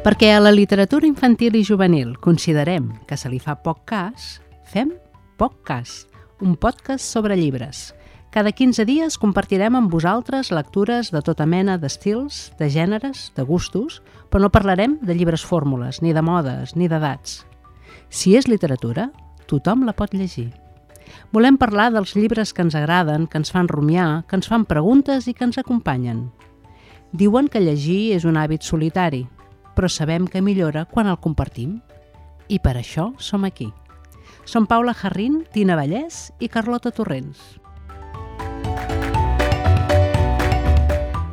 Perquè a la literatura infantil i juvenil considerem que se li fa poc cas, fem poc cas, un podcast sobre llibres. Cada 15 dies compartirem amb vosaltres lectures de tota mena d'estils, de gèneres, de gustos, però no parlarem de llibres fórmules, ni de modes, ni d'edats. Si és literatura, tothom la pot llegir. Volem parlar dels llibres que ens agraden, que ens fan rumiar, que ens fan preguntes i que ens acompanyen. Diuen que llegir és un hàbit solitari, però sabem que millora quan el compartim. I per això som aquí. Som Paula Jarrín, Tina Vallès i Carlota Torrents.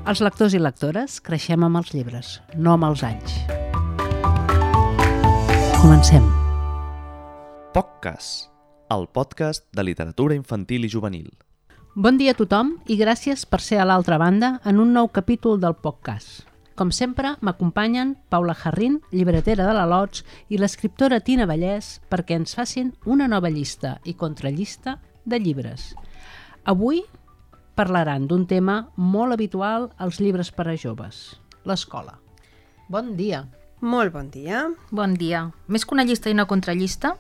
Els lectors i lectores creixem amb els llibres, no amb els anys. Comencem. POCCAS, el podcast de literatura infantil i juvenil. Bon dia a tothom i gràcies per ser a l'altra banda en un nou capítol del podcast. Com sempre, m'acompanyen Paula Jarrín, llibretera de la Lots, i l'escriptora Tina Vallès perquè ens facin una nova llista i contrallista de llibres. Avui parlaran d'un tema molt habitual als llibres per a joves, l'escola. Bon dia. Molt bon dia. Bon dia. Més que una llista i una contrallista,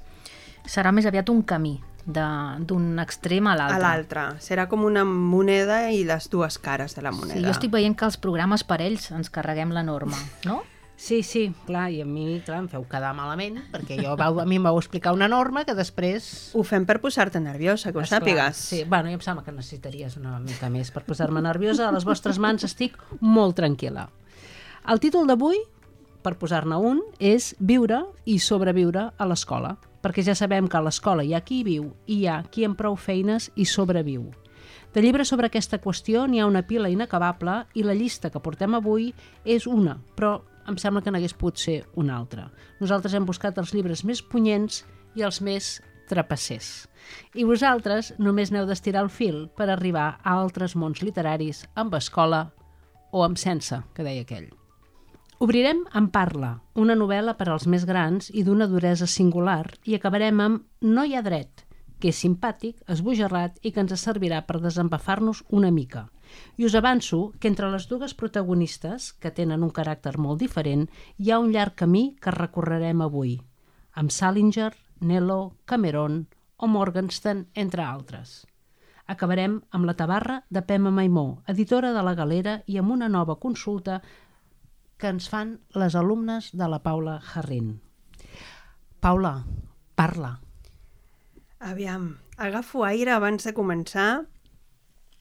serà més aviat un camí d'un extrem a A l'altre. l'altre. Serà com una moneda i les dues cares de la moneda. Sí, jo estic veient que els programes per ells ens carreguem la norma, no? Sí, sí, clar, i a mi, clar, em feu quedar malament, perquè jo vau, a mi em vau explicar una norma que després... Ho fem per posar-te nerviosa, que ho Esclar, sàpigues. Sí, bueno, jo em sembla que necessitaries una mica més per posar-me nerviosa. A les vostres mans estic molt tranquil·la. El títol d'avui, per posar-ne un, és Viure i sobreviure a l'escola, perquè ja sabem que a l'escola hi ha qui viu i hi ha qui amb prou feines hi sobreviu. De llibres sobre aquesta qüestió n'hi ha una pila inacabable i la llista que portem avui és una, però em sembla que n'hagués pogut ser una altra. Nosaltres hem buscat els llibres més punyents i els més trapassers. I vosaltres només n'heu d'estirar el fil per arribar a altres mons literaris amb escola o amb sense, que deia aquell. Obrirem amb Parla, una novel·la per als més grans i d'una duresa singular, i acabarem amb No hi ha dret, que és simpàtic, esbojarrat i que ens servirà per desembafar-nos una mica. I us avanço que entre les dues protagonistes, que tenen un caràcter molt diferent, hi ha un llarg camí que recorrerem avui, amb Salinger, Nello, Cameron o Morgenstern, entre altres. Acabarem amb la tabarra de Pema Maimó, editora de la Galera, i amb una nova consulta que ens fan les alumnes de la Paula Jarrín. Paula, parla. Aviam, agafo aire abans de començar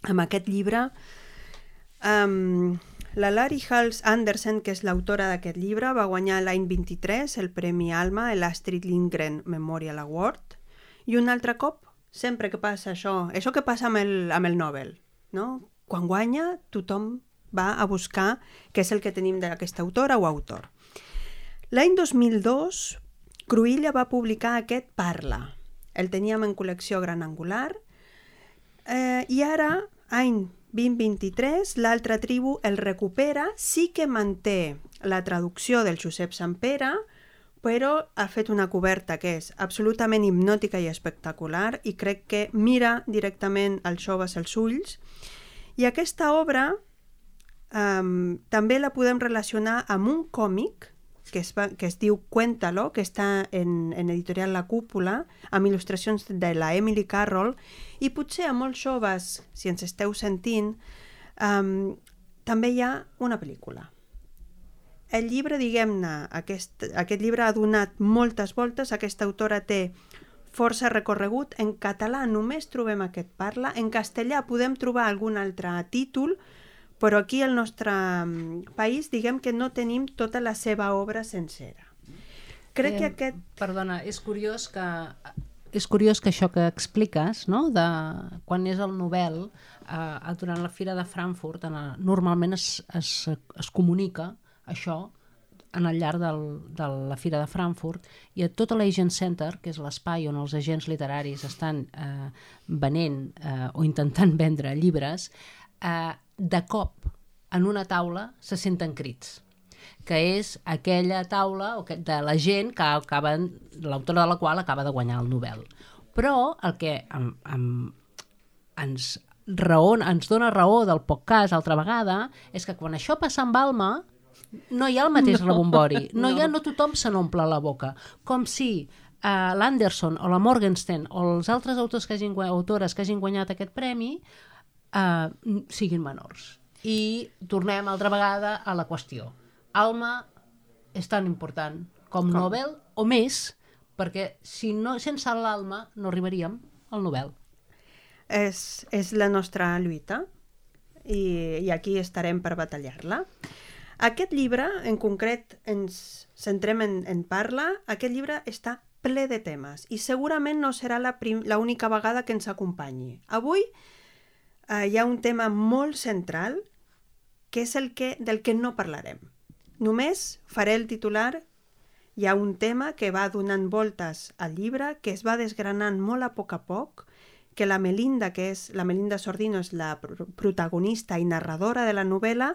amb aquest llibre. Um, la Larry Hals Andersen, que és l'autora d'aquest llibre, va guanyar l'any 23 el Premi Alma, l'Astrid Lindgren Memorial Award, i un altre cop, sempre que passa això, això que passa amb el, amb el Nobel, no? Quan guanya, tothom va a buscar què és el que tenim d'aquesta autora o autor. L'any 2002, Cruïlla va publicar aquest Parla. El teníem en col·lecció gran angular eh, i ara, any 2023, l'altra tribu el recupera, sí que manté la traducció del Josep Sampere, però ha fet una coberta que és absolutament hipnòtica i espectacular i crec que mira directament als joves als ulls. I aquesta obra um, també la podem relacionar amb un còmic que es, va, que es diu Cuéntalo, que està en, en editorial La Cúpula, amb il·lustracions de la Emily Carroll, i potser a molts joves, si ens esteu sentint, um, també hi ha una pel·lícula. El llibre, diguem-ne, aquest, aquest llibre ha donat moltes voltes, aquesta autora té força recorregut. En català només trobem aquest parla, en castellà podem trobar algun altre títol, però aquí al nostre mm, país diguem que no tenim tota la seva obra sencera. Crec que Eh, aquest... Perdona, és curiós que és curiós que això que expliques, no? de quan és el Nobel, eh, durant la Fira de Frankfurt, en el, normalment es, es, es comunica això en el llarg del, de la Fira de Frankfurt i a tot l'Agent Center, que és l'espai on els agents literaris estan eh, venent eh, o intentant vendre llibres, eh, de cop en una taula se senten crits que és aquella taula o que- de la gent que acaba, l'autora de la qual acaba de guanyar el Nobel. Però el que em, em, ens, raó, ens dona raó del poc cas altra vegada és que quan això passa amb Alma, no hi ha el mateix no, rebombori. No, no. Hi ha, no tothom se n'omple la boca. Com si uh, l'Anderson o la Morgenstern o els altres autors que hagin, autores que hagin guanyat aquest premi uh, siguin menors. I tornem altra vegada a la qüestió. Alma és tan important com, com? Nobel o més, perquè si no, sense l'alma no arribaríem al Nobel. És, és la nostra lluita i, i aquí estarem per batallar-la. Aquest llibre, en concret, ens centrem en, en parla. Aquest llibre està ple de temes i segurament no serà l'única vegada que ens acompanyi. Avui eh, hi ha un tema molt central que és el que, del que no parlarem. Només faré el titular hi ha un tema que va donant voltes al llibre, que es va desgranant molt a poc a poc, que la Melinda, que és la Melinda Sordino, és la pr protagonista i narradora de la novel·la,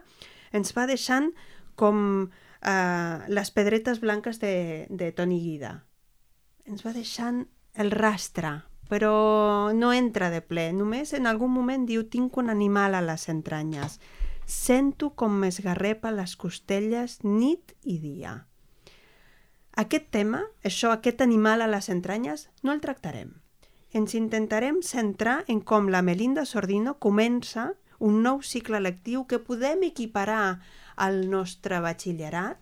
ens va deixant com eh, les pedretes blanques de, de Toni Guida. Ens va deixant el rastre, però no entra de ple. Només en algun moment diu tinc un animal a les entranyes. Sento com m'esgarrepa les costelles nit i dia. Aquest tema, això, aquest animal a les entranyes, no el tractarem. Ens intentarem centrar en com la Melinda Sordino comença un nou cicle lectiu que podem equiparar al nostre batxillerat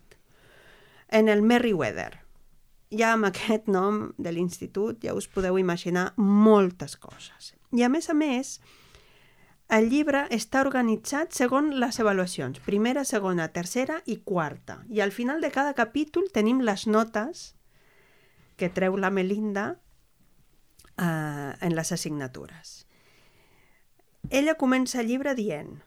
en el Merriweather. Ja amb aquest nom de l'institut ja us podeu imaginar moltes coses. I a més a més, el llibre està organitzat segons les avaluacions, primera, segona, tercera i quarta. I al final de cada capítol tenim les notes que treu la Melinda eh, en les assignatures. Ella comença el llibre dient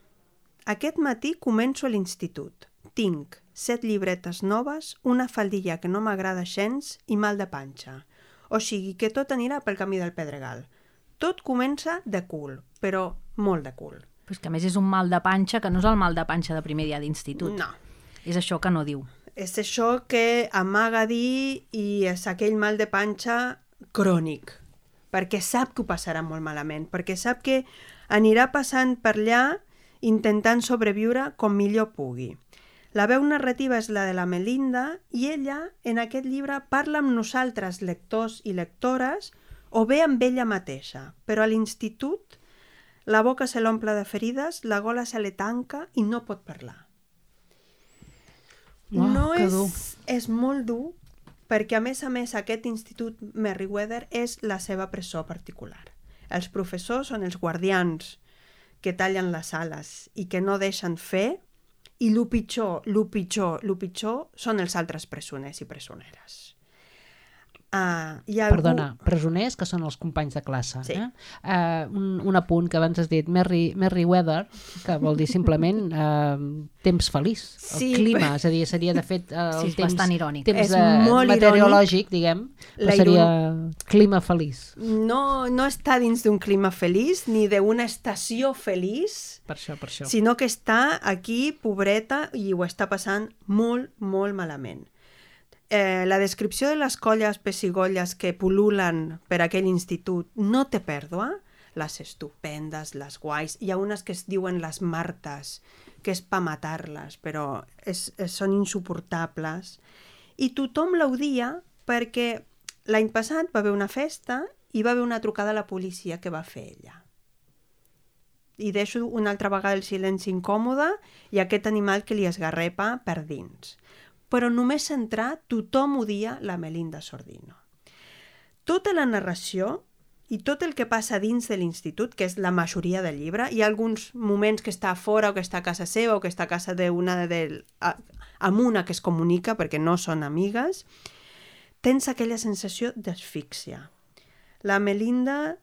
Aquest matí començo a l'institut. Tinc set llibretes noves, una faldilla que no m'agrada gens i mal de panxa. O sigui que tot anirà pel camí del Pedregal. Tot comença de cul, però molt de cul. Pues que a més és un mal de panxa que no és el mal de panxa de primer dia d'institut. No. És això que no diu. És això que amaga dir i és aquell mal de panxa crònic, perquè sap que ho passarà molt malament, perquè sap que anirà passant per allà intentant sobreviure com millor pugui. La veu narrativa és la de la Melinda i ella, en aquest llibre, parla amb nosaltres, lectors i lectores, o bé amb ella mateixa, però a l'institut la boca se l'omple de ferides, la gola se li tanca i no pot parlar. Uau, no és, dur. és molt dur perquè, a més a més, aquest institut Merriweather és la seva presó particular. Els professors són els guardians que tallen les ales i que no deixen fer i el pitjor, el pitjor, el pitjor són els altres presoners i presoneres. Uh, hi ha Perdona, presoners, que són els companys de classe. Sí. Eh? Uh, un, un apunt que abans has dit, Merry, Merry Weather, que vol dir simplement uh, temps feliç, el Sí, clima, és a dir, seria de fet Sí, el és temps, bastant irònic. temps És uh, molt meteorològic, diguem, La però seria clima feliç. No, no està dins d'un clima feliç ni d'una estació feliç, Per això, per això. sinó que està aquí, pobreta, i ho està passant molt, molt malament. Eh, la descripció de les colles pessigolles que pul·lulen per aquell institut no té pèrdua, les estupendes, les guais, hi ha unes que es diuen les martes, que és pa matar-les, però és, és, són insuportables. I tothom l'odia perquè l'any passat va haver una festa i va haver una trucada a la policia que va fer ella i deixo una altra vegada el silenci incòmode i aquest animal que li esgarrepa per dins. Però només entrar, tothom odia la Melinda Sordino. Tota la narració i tot el que passa dins de l'institut, que és la majoria del llibre, hi ha alguns moments que està fora o que està a casa seva o que està a casa d'una del, a, amb una que es comunica perquè no són amigues, tens aquella sensació d'asfíxia. La Melinda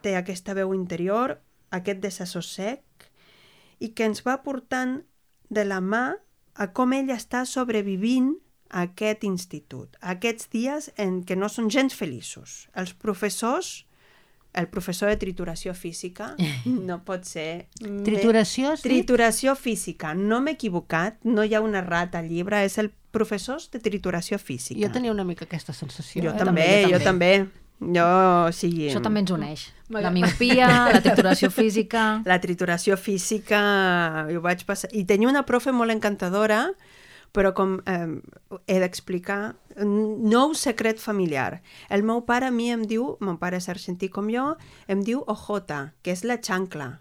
té aquesta veu interior, aquest desassossec, i que ens va portant de la mà a com ella està sobrevivint a aquest institut, a aquests dies en què no són gens feliços. Els professors, el professor de trituració física no pot ser... Trituració, dit? Trituració física, no m'he equivocat, no hi ha una rata al llibre, és el professor de trituració física. Jo tenia una mica aquesta sensació. jo eh? també, jo també. Jo, o sigui... Això també ens uneix. La miopia, la trituració física... La trituració física, jo vaig passar... I tenia una profe molt encantadora, però com eh, he d'explicar, nou secret familiar. El meu pare a mi em diu, mon pare és argentí com jo, em diu ojota, que és la xancla,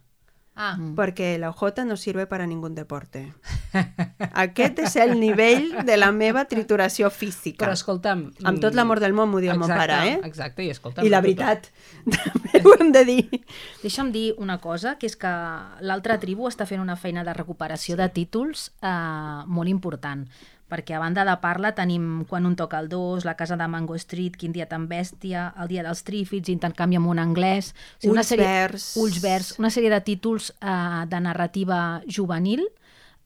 Ah, perquè la ojota no sirve para ningún deporte. Aquest és el nivell de la meva trituració física. Però escolta'm... Amb tot l'amor del món m'ho diu exacte, pare, eh? Exacte, i escolta'm... I la veritat, també ho hem de dir. Deixa'm dir una cosa, que és que l'altra tribu està fent una feina de recuperació de títols eh, molt important, perquè a banda de parla tenim Quan un toca el dos, La casa de Mango Street, Quin dia tan bèstia, El dia dels trífids, Intercanvi amb un anglès... una Ulls verds. Ulls verds, una sèrie de títols eh, de narrativa juvenil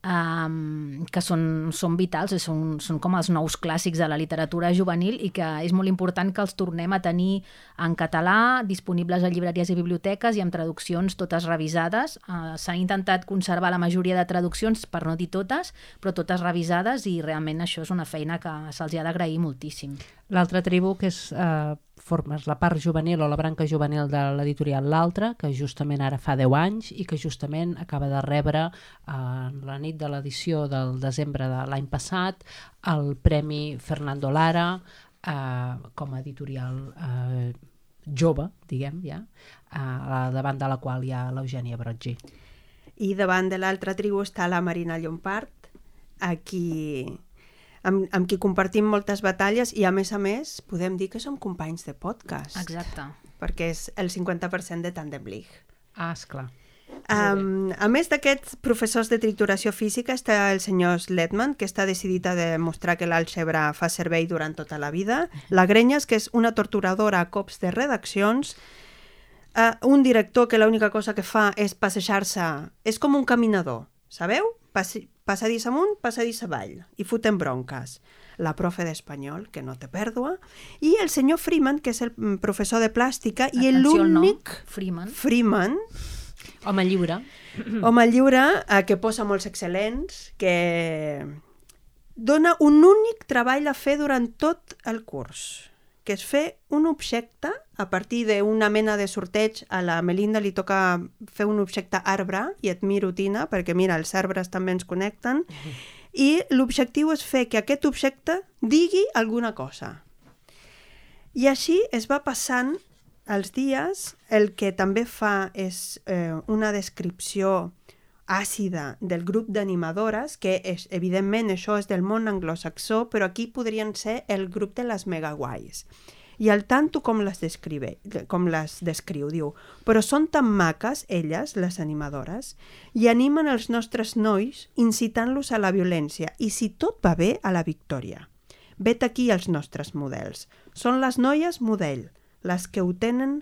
um, que són, són vitals, són, són com els nous clàssics de la literatura juvenil i que és molt important que els tornem a tenir en català, disponibles a llibreries i biblioteques i amb traduccions totes revisades. Uh, S'ha intentat conservar la majoria de traduccions, per no dir totes, però totes revisades i realment això és una feina que se'ls ha d'agrair moltíssim. L'altra tribu, que és eh, formes la part juvenil o la branca juvenil de l'editorial L'Altra, que justament ara fa 10 anys i que justament acaba de rebre eh, en la nit de l'edició del desembre de l'any passat el Premi Fernando Lara eh, com a editorial eh, jove, diguem ja, eh, davant de la qual hi ha l'Eugènia Brotgi. I davant de l'altra tribu està la Marina Llompart, a qui, amb, amb qui compartim moltes batalles i, a més a més, podem dir que som companys de podcast. Exacte. Perquè és el 50% de Tandem League. Ah, esclar. Um, a més d'aquests professors de trituració física està el senyor Sledman, que està decidit a demostrar que l'àlgebra fa servei durant tota la vida, la Grenyes, que és una torturadora a cops de redaccions, uh, un director que l'única cosa que fa és passejar-se, és com un caminador, sabeu? Passi passadís amunt, passadís avall, i foten bronques. La profe d'espanyol, que no té pèrdua, i el senyor Freeman, que és el mm, professor de plàstica, i Atenció nom, l'únic... Freeman. Freeman, Home lliure. Home lliure, eh, que posa molts excel·lents, que dona un únic treball a fer durant tot el curs, que és fer un objecte a partir d'una mena de sorteig. A la Melinda li toca fer un objecte arbre i et miro, Tina, perquè mira, els arbres també ens connecten, i l'objectiu és fer que aquest objecte digui alguna cosa. I així es va passant els dies, el que també fa és eh, una descripció àcida del grup d'animadores, que és, evidentment això és del món anglosaxó, però aquí podrien ser el grup de les megaguais. I al tanto com les, descrive, com les descriu, diu, però són tan maques, elles, les animadores, i animen els nostres nois incitant-los a la violència, i si tot va bé, a la victòria. Vet aquí els nostres models. Són les noies model, les que ho tenen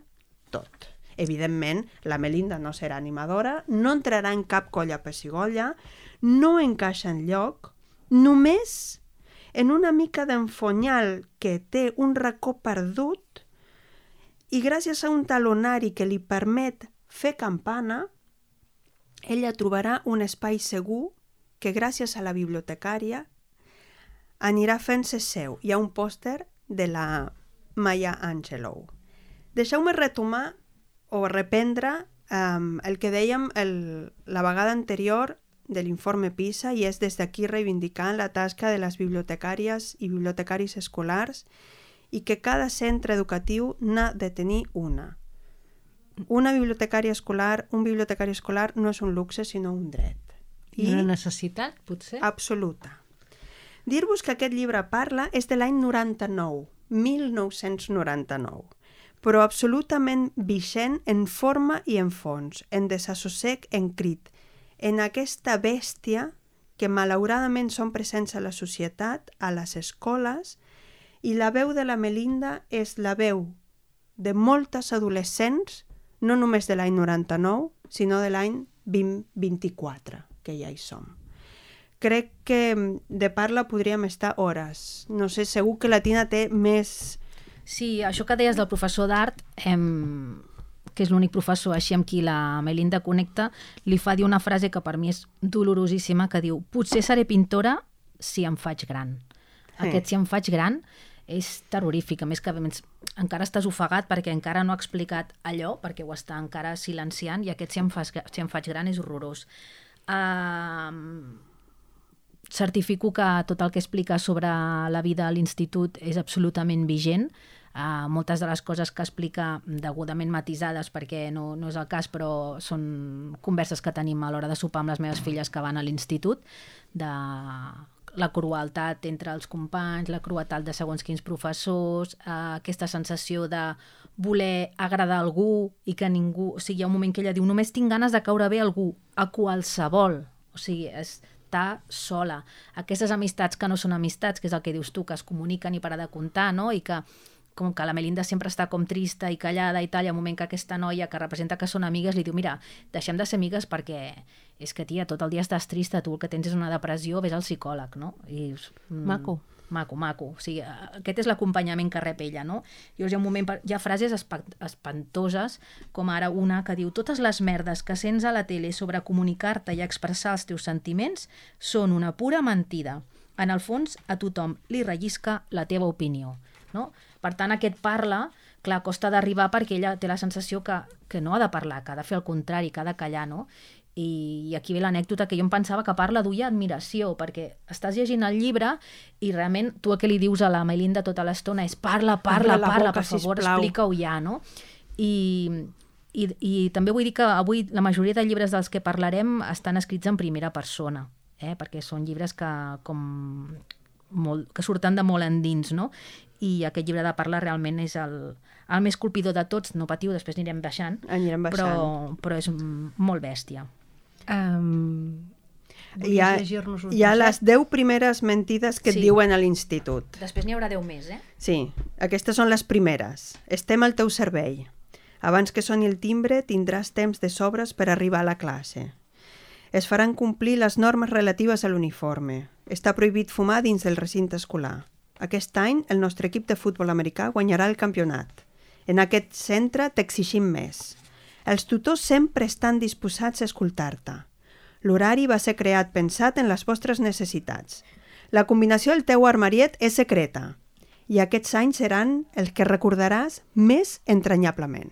tot. Evidentment, la Melinda no serà animadora, no entrarà en cap colla pessigolla, no encaixa en lloc, només en una mica d'enfonyal que té un racó perdut i gràcies a un talonari que li permet fer campana, ella trobarà un espai segur que gràcies a la bibliotecària anirà fent-se seu. Hi ha un pòster de la Maya Angelou. Deixeu-me retomar o reprendre um, el que dèiem el, la vegada anterior de l'informe PISA i és des d'aquí reivindicant la tasca de les bibliotecàries i bibliotecaris escolars i que cada centre educatiu n'ha de tenir una. Una bibliotecària escolar, un bibliotecari escolar no és un luxe sinó un dret. I una necessitat, potser? Absoluta. Dir-vos que aquest llibre parla és de l'any 99, 1999, però absolutament vigent en forma i en fons, en desassossec, en crit, en aquesta bèstia que malauradament són presents a la societat, a les escoles, i la veu de la Melinda és la veu de moltes adolescents, no només de l'any 99, sinó de l'any 2024, que ja hi som. Crec que de parla podríem estar hores. No sé, segur que la Tina té més... Sí, això que deies del professor d'art, em, que és l'únic professor així amb qui la Melinda connecta, li fa dir una frase que per mi és dolorosíssima, que diu potser seré pintora si em faig gran. Sí. Aquest si em faig gran és terrorífic, a més que més, encara estàs ofegat perquè encara no ha explicat allò, perquè ho està encara silenciant, i aquest si em, fas, si em faig gran és horrorós. Uh, certifico que tot el que explica sobre la vida a l'institut és absolutament vigent. Uh, moltes de les coses que explica degudament matisades perquè no, no és el cas però són converses que tenim a l'hora de sopar amb les meves filles que van a l'institut de la crueltat entre els companys, la crueltat de segons quins professors, eh, aquesta sensació de voler agradar algú i que ningú... O sigui, hi ha un moment que ella diu només tinc ganes de caure bé a algú, a qualsevol. O sigui, està sola. Aquestes amistats que no són amistats, que és el que dius tu, que es comuniquen i para de comptar, no? I que com que la Melinda sempre està com trista i callada i tal, i un moment que aquesta noia que representa que són amigues li diu, mira, deixem de ser amigues perquè és que, tia, tot el dia estàs trista, tu el que tens és una depressió, vés al psicòleg, no? I, mm, maco. Maco, maco. O sigui, aquest és l'acompanyament que rep ella, no? Llavors hi ha un moment, hi ha frases espantoses, com ara una que diu totes les merdes que sents a la tele sobre comunicar-te i expressar els teus sentiments són una pura mentida. En el fons, a tothom li rellisca la teva opinió. No? Per tant, aquest parla, clar, costa d'arribar perquè ella té la sensació que, que no ha de parlar, que ha de fer el contrari, que ha de callar, no? I, i aquí ve l'anècdota que jo em pensava que parla duia admiració, perquè estàs llegint el llibre i realment tu el que li dius a la Melinda tota l'estona és parla, parla, parla, parla per favor, explica-ho ja, no? I, i, I també vull dir que avui la majoria de llibres dels que parlarem estan escrits en primera persona, eh? perquè són llibres que, com, molt, que surten de molt endins, no? I aquest llibre de parla realment és el, el més colpidor de tots, no patiu, després anirem baixant, anirem baixant. Però, però és molt bèstia. Um, hi ha, hi ha les 10 primeres mentides que sí. et diuen a l'institut. Després n'hi haurà 10 més, eh? Sí, aquestes són les primeres. Estem al teu servei. Abans que soni el timbre tindràs temps de sobres per arribar a la classe. Es faran complir les normes relatives a l'uniforme. Està prohibit fumar dins del recinte escolar. Aquest any el nostre equip de futbol americà guanyarà el campionat. En aquest centre t'exigim més. Els tutors sempre estan disposats a escoltar-te. L'horari va ser creat pensat en les vostres necessitats. La combinació del teu armariet és secreta i aquests anys seran els que recordaràs més entranyablement.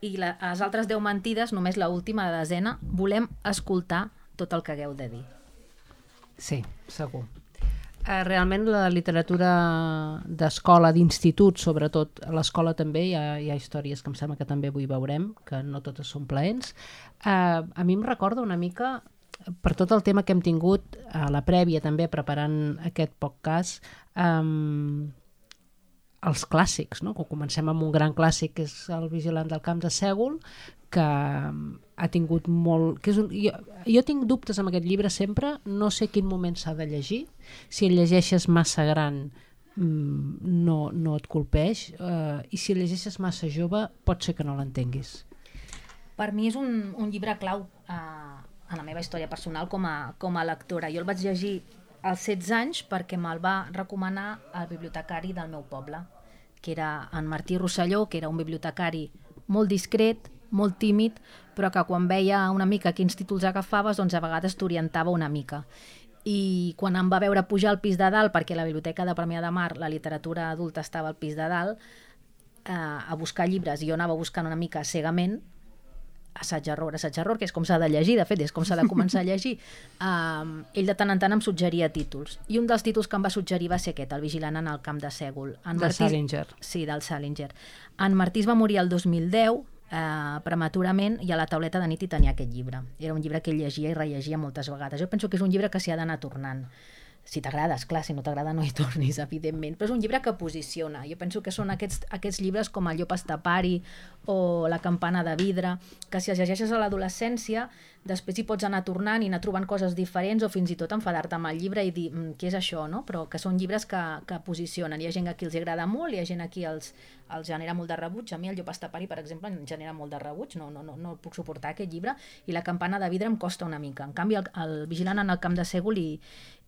I la, les altres 10 mentides, només la última de desena, volem escoltar tot el que hagueu de dir. Sí, segur. Eh, realment la literatura d'escola, d'institut, sobretot a l'escola també, hi ha, hi ha històries que em sembla que també avui veurem, que no totes són plaents. Eh, a mi em recorda una mica, per tot el tema que hem tingut a la prèvia també preparant aquest podcast, eh, els clàssics, no? que comencem amb un gran clàssic que és el Vigilant del Camp de Sègol, que ha tingut molt... Que és un, jo, jo tinc dubtes amb aquest llibre sempre, no sé quin moment s'ha de llegir, si el llegeixes massa gran mm, no, no et colpeix, eh, i si el llegeixes massa jove pot ser que no l'entenguis. Per mi és un, un llibre clau eh, en la meva història personal com a, com a lectora. Jo el vaig llegir als 16 anys perquè me'l va recomanar el bibliotecari del meu poble, que era en Martí Rosselló, que era un bibliotecari molt discret, molt tímid, però que quan veia una mica quins títols agafaves, doncs a vegades t'orientava una mica. I quan em va veure pujar al pis de dalt, perquè la biblioteca de Premià de Mar, la literatura adulta estava al pis de dalt, eh, a buscar llibres, i jo anava buscant una mica cegament, assaig-error, assaig-error, que és com s'ha de llegir, de fet, és com s'ha de començar a llegir, um, ell de tant en tant em suggeria títols. I un dels títols que em va suggerir va ser aquest, El vigilant en el camp de Sègol. En de Martí... Salinger. Sí, del Salinger. En Martí va morir el 2010, eh, prematurament i a la tauleta de nit hi tenia aquest llibre. Era un llibre que ell llegia i rellegia moltes vegades. Jo penso que és un llibre que s'hi ha d'anar tornant si t'agrada, clar, si no t'agrada no hi tornis, evidentment, però és un llibre que posiciona. Jo penso que són aquests, aquests llibres com el llop estapari o la campana de vidre, que si els llegeixes a l'adolescència, després hi pots anar tornant i anar trobant coses diferents o fins i tot enfadar-te amb el llibre i dir mm, què és això, no? Però que són llibres que, que posicionen. Hi ha gent a qui els agrada molt, hi ha gent a qui els, els genera molt de rebuig. A mi el llop estapari, per exemple, em genera molt de rebuig, no, no, no, no puc suportar aquest llibre, i la campana de vidre em costa una mica. En canvi, el, el vigilant en el camp de Sègol i,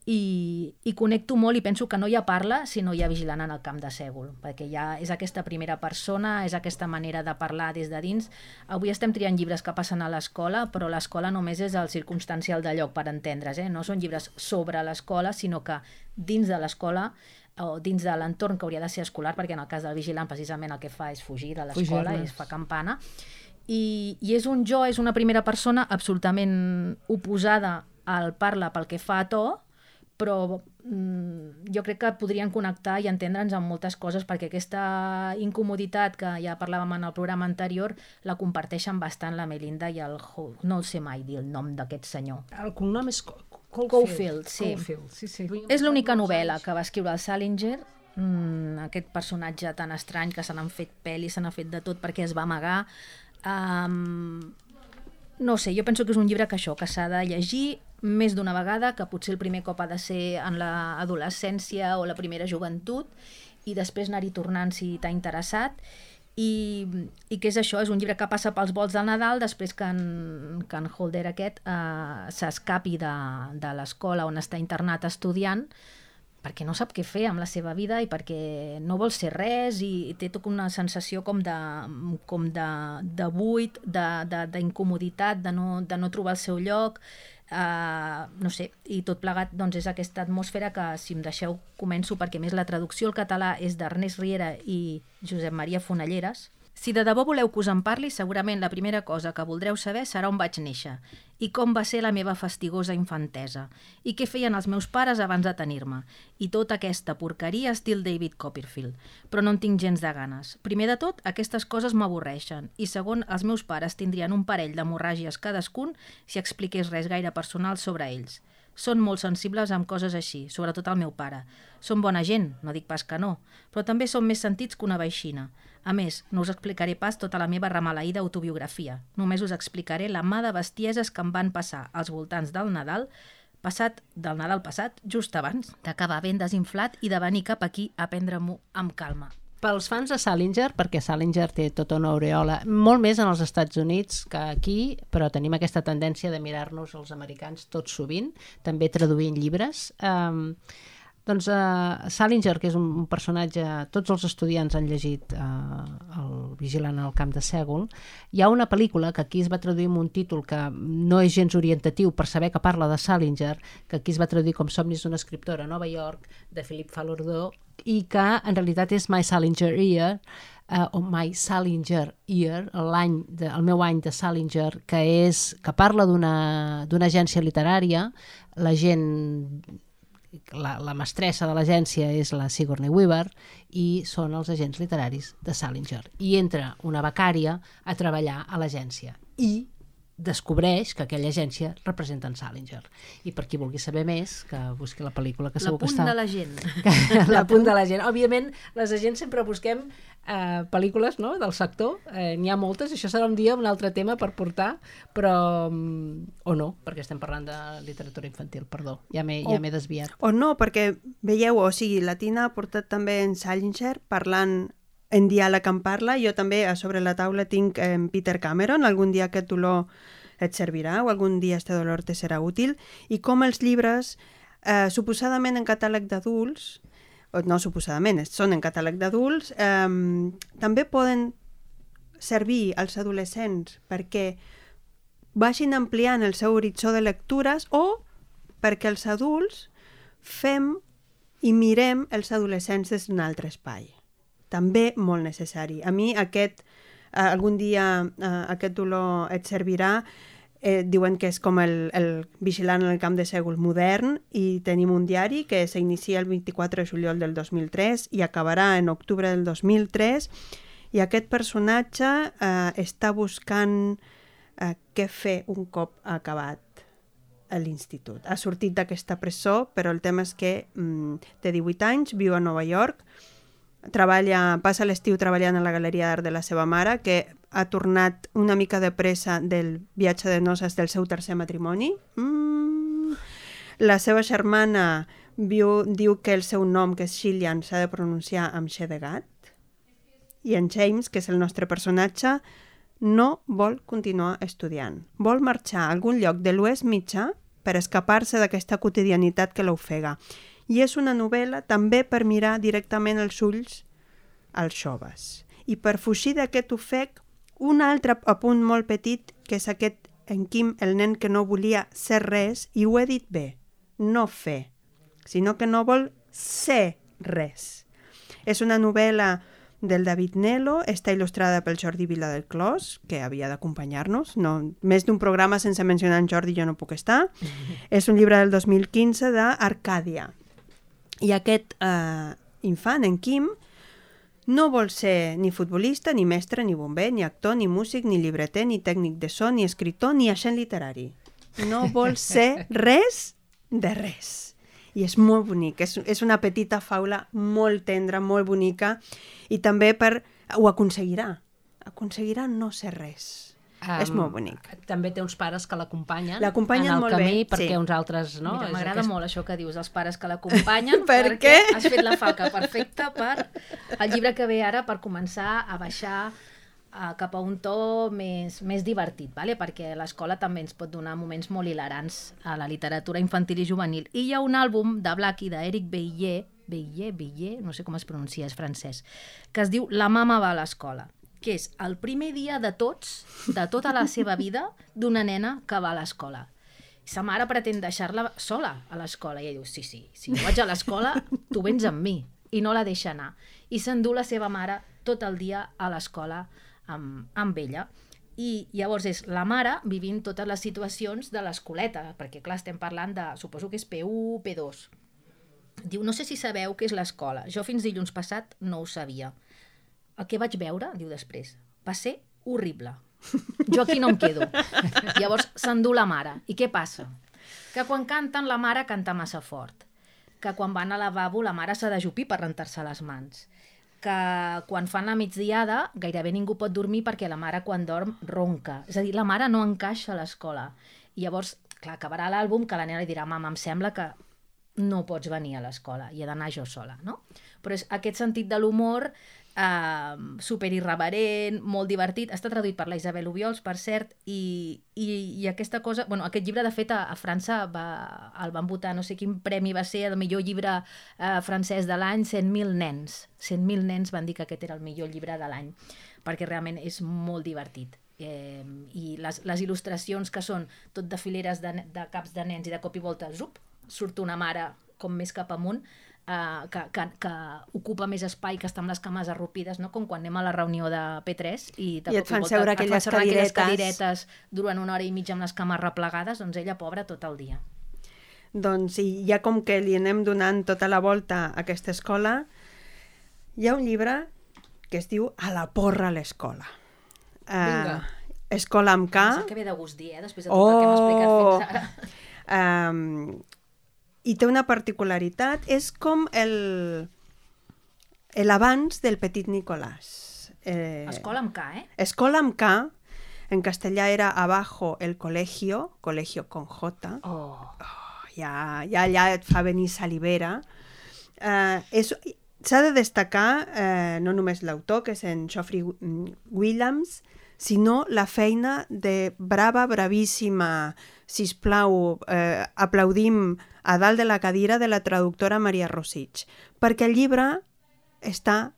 i, i connecto molt i penso que no hi ha parla si no hi ha vigilant en el camp de sègol, perquè ja és aquesta primera persona, és aquesta manera de parlar des de dins. Avui estem triant llibres que passen a l'escola, però l'escola només és el circumstancial de lloc per entendre's, eh? no són llibres sobre l'escola, sinó que dins de l'escola o dins de l'entorn que hauria de ser escolar, perquè en el cas del vigilant precisament el que fa és fugir de l'escola, és fa campana, i, i és un jo, és una primera persona absolutament oposada el parla pel que fa a to, però mm, jo crec que podrien connectar i entendre'ns amb moltes coses perquè aquesta incomoditat que ja parlàvem en el programa anterior la comparteixen bastant la Melinda i el no el sé mai dir el nom d'aquest senyor. El cognom és Caulfield. Caulfield, sí. Caulfield, sí, sí. És l'única novel·la que va escriure el Salinger, mm, aquest personatge tan estrany que se n'han fet pel·lis, se n'ha fet de tot perquè es va amagar. Um, no sé, jo penso que és un llibre que això, que s'ha de llegir més d'una vegada, que potser el primer cop ha de ser en l'adolescència o la primera joventut i després anar-hi tornant si t'ha interessat i, i què és això? És un llibre que passa pels vols del Nadal després que en, que en Holder aquest eh, s'escapi de, de l'escola on està internat estudiant perquè no sap què fer amb la seva vida i perquè no vol ser res i té tota una sensació com de, com de, de buit, de- de- d'incomoditat, de, de, no, de no trobar el seu lloc, uh, no sé, i tot plegat doncs, és aquesta atmosfera que, si em deixeu, començo, perquè més la traducció al català és d'Ernest Riera i Josep Maria Fonalleres. Si de debò voleu que us en parli, segurament la primera cosa que voldreu saber serà on vaig néixer i com va ser la meva fastigosa infantesa i què feien els meus pares abans de tenir-me i tota aquesta porqueria estil David Copperfield. Però no en tinc gens de ganes. Primer de tot, aquestes coses m'avorreixen i segon, els meus pares tindrien un parell d'hemorràgies cadascun si expliqués res gaire personal sobre ells. Són molt sensibles amb coses així, sobretot el meu pare. Són bona gent, no dic pas que no, però també són més sentits que una veixina. A més, no us explicaré pas tota la meva remaleïda autobiografia. Només us explicaré la mà de bestieses que em van passar als voltants del Nadal, passat del Nadal passat, just abans d'acabar ben desinflat i de venir cap aquí a prendre-m'ho amb calma. Pels fans de Salinger, perquè Salinger té tota una aureola, molt més en els Estats Units que aquí, però tenim aquesta tendència de mirar-nos els americans tot sovint, també traduint llibres. Um, doncs uh, Salinger, que és un, personatge... Tots els estudiants han llegit uh, el Vigilant al camp de Sègol. Hi ha una pel·lícula que aquí es va traduir amb un títol que no és gens orientatiu per saber que parla de Salinger, que aquí es va traduir com Somnis d'una escriptora a Nova York, de Philippe Falordó, i que en realitat és My Salinger Year, uh, o My Salinger Year, l'any el meu any de Salinger, que és que parla d'una agència literària, la gent la, la mestressa de l'agència és la Sigourney Weaver i són els agents literaris de Salinger. I entra una becària a treballar a l'agència i descobreix que aquella agència representa en Salinger. I per qui vulgui saber més, que busqui la pel·lícula, que La segur que punt està... de la gent. la punt de la gent. Òbviament, les agents sempre busquem eh, pel·lícules no? del sector. Eh, N'hi ha moltes, això serà un dia un altre tema per portar, però... mm, o no, perquè estem parlant de literatura infantil, perdó. Ja m'he ja desviat. O no, perquè veieu, o sigui, la Tina ha portat també en Salinger parlant en diàleg en parla, jo també a sobre la taula tinc en Peter Cameron, algun dia aquest dolor et servirà o algun dia este dolor te serà útil, i com els llibres, eh, suposadament en catàleg d'adults, no suposadament, són en catàleg d'adults, eh, també poden servir als adolescents perquè vagin ampliant el seu horitzó de lectures o perquè els adults fem i mirem els adolescents des d'un altre espai. També molt necessari. A mi aquest, eh, algun dia eh, aquest dolor et servirà, eh, diuen que és com el, el vigilant en el camp de sègol modern i tenim un diari que s'inicia el 24 de juliol del 2003 i acabarà en octubre del 2003 i aquest personatge eh, està buscant eh, què fer un cop acabat a l'institut. Ha sortit d'aquesta presó, però el tema és que mm, té 18 anys, viu a Nova York, treballa, passa l'estiu treballant a la Galeria d'Art de la seva mare, que ha tornat una mica de pressa del viatge de noces del seu tercer matrimoni. Mm. La seva germana viu, diu que el seu nom, que és Shillian, s'ha de pronunciar amb xe de gat. I en James, que és el nostre personatge, no vol continuar estudiant. Vol marxar a algun lloc de l'oest mitjà per escapar-se d'aquesta quotidianitat que l'ofega. I és una novel·la també per mirar directament els ulls als joves. I per fugir d'aquest ofec, un altre apunt molt petit, que és aquest en Quim, el nen que no volia ser res, i ho he dit bé, no fer, sinó que no vol ser res. És una novel·la del David Nelo, està il·lustrada pel Jordi Vila del Clos, que havia d'acompanyar-nos. No, més d'un programa sense mencionar en Jordi jo no puc estar. És un llibre del 2015 d'Arcàdia. I aquest eh, infant, en Quim, no vol ser ni futbolista, ni mestre, ni bomber, ni actor, ni músic, ni llibreter, ni tècnic de so, ni escriptor, ni agent literari. No vol ser res de res. I és molt bonic, és, és una petita faula molt tendra, molt bonica, i també per... ho aconseguirà. Aconseguirà no ser res. És molt bonic. També té uns pares que l'acompanyen en L'acompanyen el molt camí bé, perquè sí. uns altres... No? M'agrada aquest- molt això que dius, els pares que l'acompanyen, Per perquè què? has fet la falca perfecta per el llibre que ve ara per començar a baixar uh, cap a un to més, més divertit, vale? perquè l'escola també ens pot donar moments molt hilarants a la literatura infantil i juvenil. I hi ha un àlbum de Blackie, d'Eric Beillet, Beillet, Beillet, no sé com es pronuncia, és francès, que es diu La mama va a l'escola que és el primer dia de tots, de tota la seva vida, d'una nena que va a l'escola. Sa mare pretén deixar-la sola a l'escola. I ella diu, sí, sí, si jo vaig a l'escola, tu vens amb mi. I no la deixa anar. I s'endú la seva mare tot el dia a l'escola amb, amb ella. I llavors és la mare vivint totes les situacions de l'escoleta, perquè clar, estem parlant de, suposo que és P1, P2. Diu, no sé si sabeu què és l'escola. Jo fins dilluns passat no ho sabia. El que vaig veure, diu després, va ser horrible. Jo aquí no em quedo. Llavors s'endú la mare. I què passa? Que quan canten, la mare canta massa fort. Que quan van al lavabo, la mare s'ha d'ajupir per rentar-se les mans. Que quan fan la migdiada, gairebé ningú pot dormir perquè la mare quan dorm ronca. És a dir, la mare no encaixa a l'escola. I llavors, clar, acabarà l'àlbum que la nena li dirà mama, em sembla que no pots venir a l'escola i he d'anar jo sola, no? Però és aquest sentit de l'humor eh, super irreverent, molt divertit, està traduït per la Isabel Ubiols, per cert, i, i, i aquesta cosa, bueno, aquest llibre de fet a, a França va, el van votar, no sé quin premi va ser el millor llibre eh, francès de l'any, 100.000 nens, 100.000 nens van dir que aquest era el millor llibre de l'any, perquè realment és molt divertit. Eh, i les, les il·lustracions que són tot de fileres de, de caps de nens i de cop i volta, zup, surt una mare com més cap amunt, eh, que, que, que ocupa més espai, que està amb les cames arrupides, no? com quan anem a la reunió de P3 i, de I et fan seure et fan aquelles seure aquelles cadiretes. cadiretes durant una hora i mitja amb les cames replegades, doncs ella, pobra, tot el dia. Doncs i ja com que li anem donant tota la volta a aquesta escola, hi ha un llibre que es diu A la porra a l'escola. Vinga. Uh, escola amb K. Pensa que ve de gust dir, eh? després de tot el que hem explicat Oh! fins ara. Um, I té una particularitat, és com el l'abans del petit Nicolàs. Eh, Escola amb K, eh? Escola amb K, en castellà era abajo el colegio, colegio con J, Oh. ja, ja, ja et fa venir salivera. És, S'ha de destacar eh, no només l'autor, que és en Geoffrey mm, Williams, sinó la feina de brava, bravíssima, sisplau, eh, aplaudim a dalt de la cadira de la traductora Maria Rosich, perquè el llibre està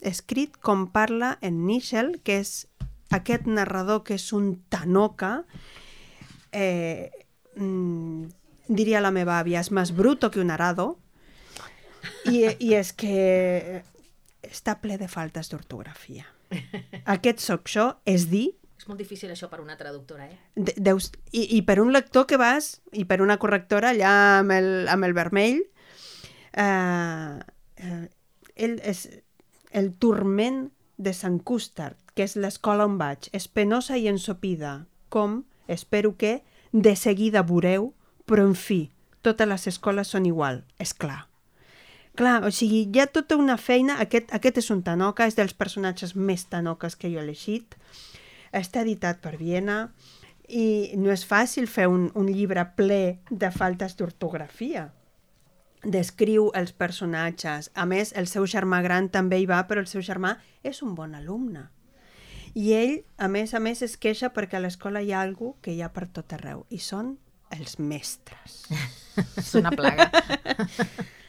escrit com parla en Nichel, que és aquest narrador que és un tanoca, eh, mm, diria la meva àvia, és més bruto que un arado, i, i és que està ple de faltes d'ortografia. Aquest soc jo, és dir, És molt difícil això per una traductora, eh? de, deus, i, i per un lector que vas, i per una correctora allà amb el, amb el vermell, eh, eh, ell és el turment de Sant Cústard, que és l'escola on vaig, és penosa i ensopida, com, espero que, de seguida veureu, però en fi, totes les escoles són igual, és clar. Clar, o sigui, hi ha tota una feina, aquest, aquest és un tanoca, és dels personatges més tanoques que jo he llegit, està editat per Viena i no és fàcil fer un, un llibre ple de faltes d'ortografia. Descriu els personatges. A més, el seu germà gran també hi va, però el seu germà és un bon alumne. I ell, a més a més, es queixa perquè a l'escola hi ha algú que hi ha per tot arreu, i són els mestres. És una plaga.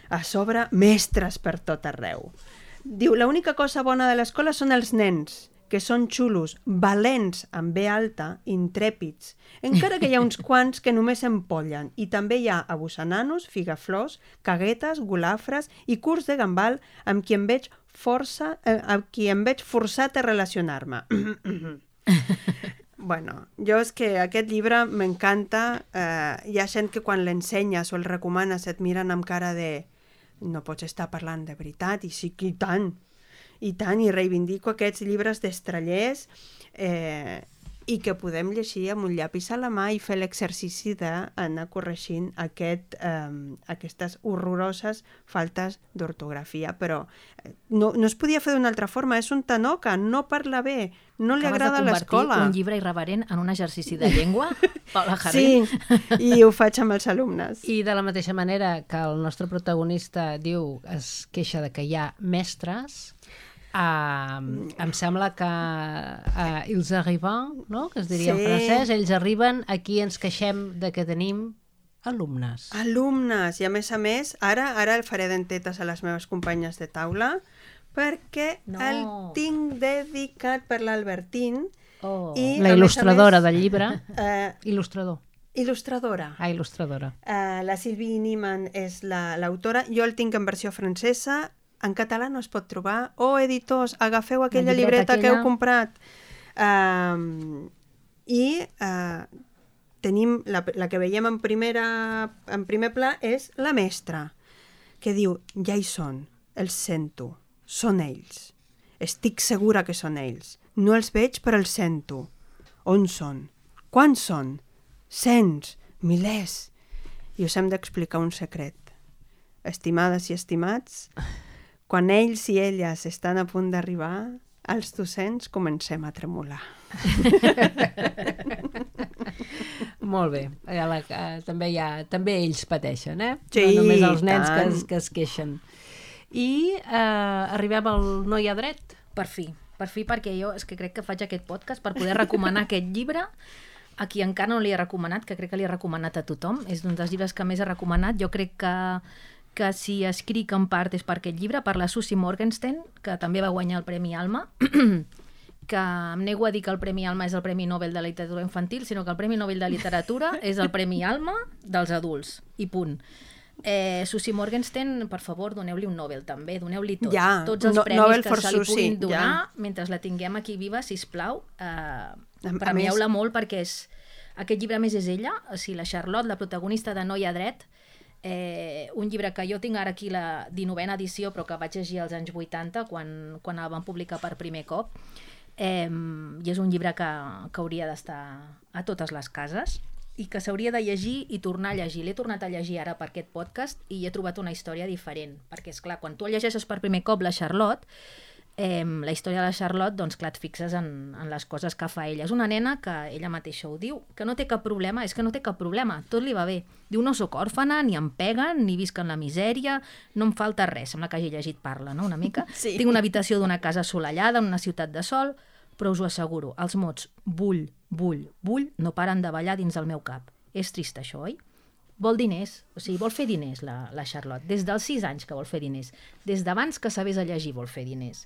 A sobre, mestres per tot arreu. Diu, l'única cosa bona de l'escola són els nens, que són xulos, valents amb B alta, intrèpids, encara que hi ha uns quants que només empollen, i també hi ha abussananos, figaflors, caguetes, golafres i curs de gambal amb qui em veig força, eh, amb qui em veig forçat a relacionar-me. bueno, jo és que aquest llibre m'encanta. Eh, hi ha gent que quan l'ensenyes o el recomanes et miren amb cara de no pots estar parlant de veritat, i sí que i tant, i tant, i reivindico aquests llibres d'estrellers eh, i que podem llegir amb un llapis a la mà i fer l'exercici d'anar corregint aquest, eh, aquestes horroroses faltes d'ortografia. Però eh, no, no es podia fer d'una altra forma, és un tanoca, no parla bé, no li Acabes agrada convertir l'escola. un llibre irreverent en un exercici de llengua, Paula Jarrín. Sí, i ho faig amb els alumnes. I de la mateixa manera que el nostre protagonista diu, es queixa de que hi ha mestres, Uh, em sembla que uh, ils arrivent, no? que es diria Sí. en francès, ells arriben, aquí ens queixem de que tenim alumnes. Alumnes, i a més a més, ara ara el faré dentetes a les meves companyes de taula, perquè No. el tinc dedicat per l'Albertín, Oh. I- la il·lustradora més- del llibre. eh, Il·lustrador. il·lustradora. Ah, il·lustradora. Uh, la Sylvie Niemann és la- l'autora. Jo el tinc en versió francesa. En català no es pot trobar. Oh, editors, agafeu aquella llibreta llibreta que heu comprat. Um, I uh, tenim la, la que veiem en, primera, en primer pla és la mestra, que diu, ja hi són, els sento, són ells. Estic segura que són ells. No els veig, però els sento. On són? Quants són? Cents, milers. I us hem d'explicar un secret. Estimades i estimats, quan ells i elles estan a punt d'arribar, els docents comencem a tremolar. Molt bé. A la, a, també, hi ha, també ells pateixen, eh? Sí, no només els nens que tant. es, que es queixen. I eh, arribem al No hi ha dret. Per fi, per fi, perquè jo és que crec que faig aquest podcast per poder recomanar aquest llibre a qui encara no li he recomanat, que crec que li he recomanat a tothom. És un dels llibres que més he recomanat. Jo crec que, que si escric en part és per aquest llibre, per la Susie Morgenstern, que també va guanyar el Premi Alma, que em nego a dir que el Premi Alma és el Premi Nobel de Literatura Infantil, sinó que el Premi Nobel de Literatura és el Premi Alma dels adults, i punt. Eh, Susie Morgenstern, per favor, doneu-li un Nobel també, doneu-li tot. Ja, tots els no- premis Nobel que se li puguin ja. donar mentre la tinguem aquí viva, si plau, eh, premieu-la molt perquè és, aquest llibre més és ella, o sigui, la Charlotte, la protagonista de No hi ha dret, eh, un llibre que jo tinc ara aquí la 19a edició però que vaig llegir als anys 80 quan, quan el van publicar per primer cop eh, i és un llibre que, que hauria d'estar a totes les cases i que s'hauria de llegir i tornar a llegir. L'he tornat a llegir ara per aquest podcast i he trobat una història diferent, perquè és clar, quan tu el llegeixes per primer cop la Charlotte, eh, la història de la Charlotte, doncs clar, et fixes en, en les coses que fa ella. És una nena que ella mateixa ho diu, que no té cap problema, és que no té cap problema, tot li va bé. Diu, no sóc òrfana, ni em peguen, ni visc en la misèria, no em falta res. Sembla que hagi llegit Parla, no?, una mica. Sí. Tinc una habitació d'una casa assolellada, en una ciutat de sol, però us ho asseguro, els mots bull, bull, bull no paren de ballar dins del meu cap. És trist això, oi? Vol diners, o sigui, vol fer diners la, la Charlotte. Des dels 6 anys que vol fer diners. Des d'abans que sabés a llegir vol fer diners.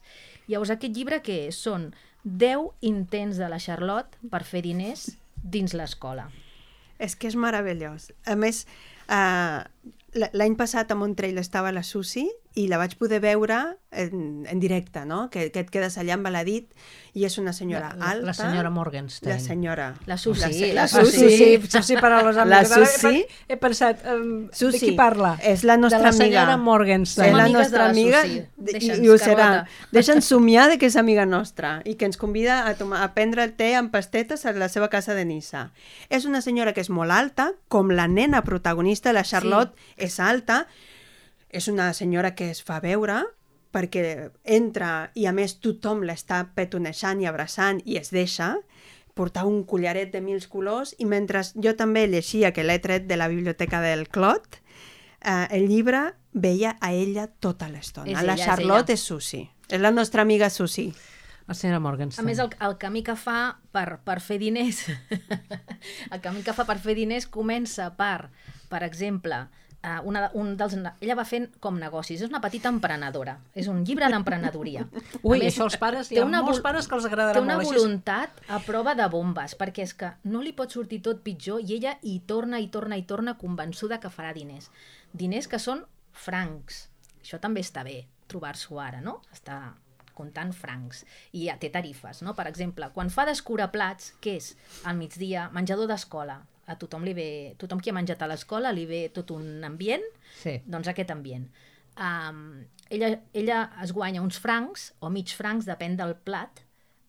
Llavors, aquest llibre que? Són 10 intents de la Charlotte per fer diners dins l'escola. És que és meravellós. A més, uh, l'any passat a Montreal estava la Susi i la vaig poder veure en, en directe, no? Que, que et quedes allà embaladit i és una senyora La- la- alta. la senyora Morgenstern. La senyora. La Susi, La, la la Susi. Susi. Susi para los La amigos. Ara Susi. He, he pensat, um, de Susi, qui parla? és la nostra de la senyora amiga. Morgenstern. És la nostra de la amiga Susi. i, ho serà. Deixa'ns somiar de que és amiga nostra i que ens convida a, tomar, a prendre el té amb pastetes a la seva casa de Nissa. És una senyora que és molt alta, com la nena protagonista, la Charlotte, sí. És alta, és una senyora que es fa veure perquè entra i a més tothom l'està petonejant i abraçant i es deixa, portar un collaret de mils colors i mentre jo també llegia, que l'he tret de la biblioteca del Clot, eh, el llibre veia a ella tota l'estona. És La ella, és Charlotte ella. és Susi. És la nostra amiga Susi. La senyora A Morgenstern. més, el, el camí que fa per, per fer diners, el camí que fa per fer diners comença per, per exemple, una, un dels, ella va fent com negocis, és una petita emprenedora, és un llibre d'emprenedoria. Ui, més, això als pares, hi ha una molts pares que els agradarà Té una molt. Així voluntat a prova de bombes, perquè és que no li pot sortir tot pitjor i ella hi torna, i torna, i torna convençuda que farà diners. Diners que són francs. Això també està bé. trobar-s'ho ara, no? Està comptant francs i ja té tarifes, no? Per exemple, quan fa d'escurar plats, què és? Al migdia, menjador d'escola. A tothom li ve, tothom qui ha menjat a l'escola li ve tot un ambient, Sí. doncs aquest ambient. Um, ella, ella es guanya uns francs o mig francs, depèn del plat,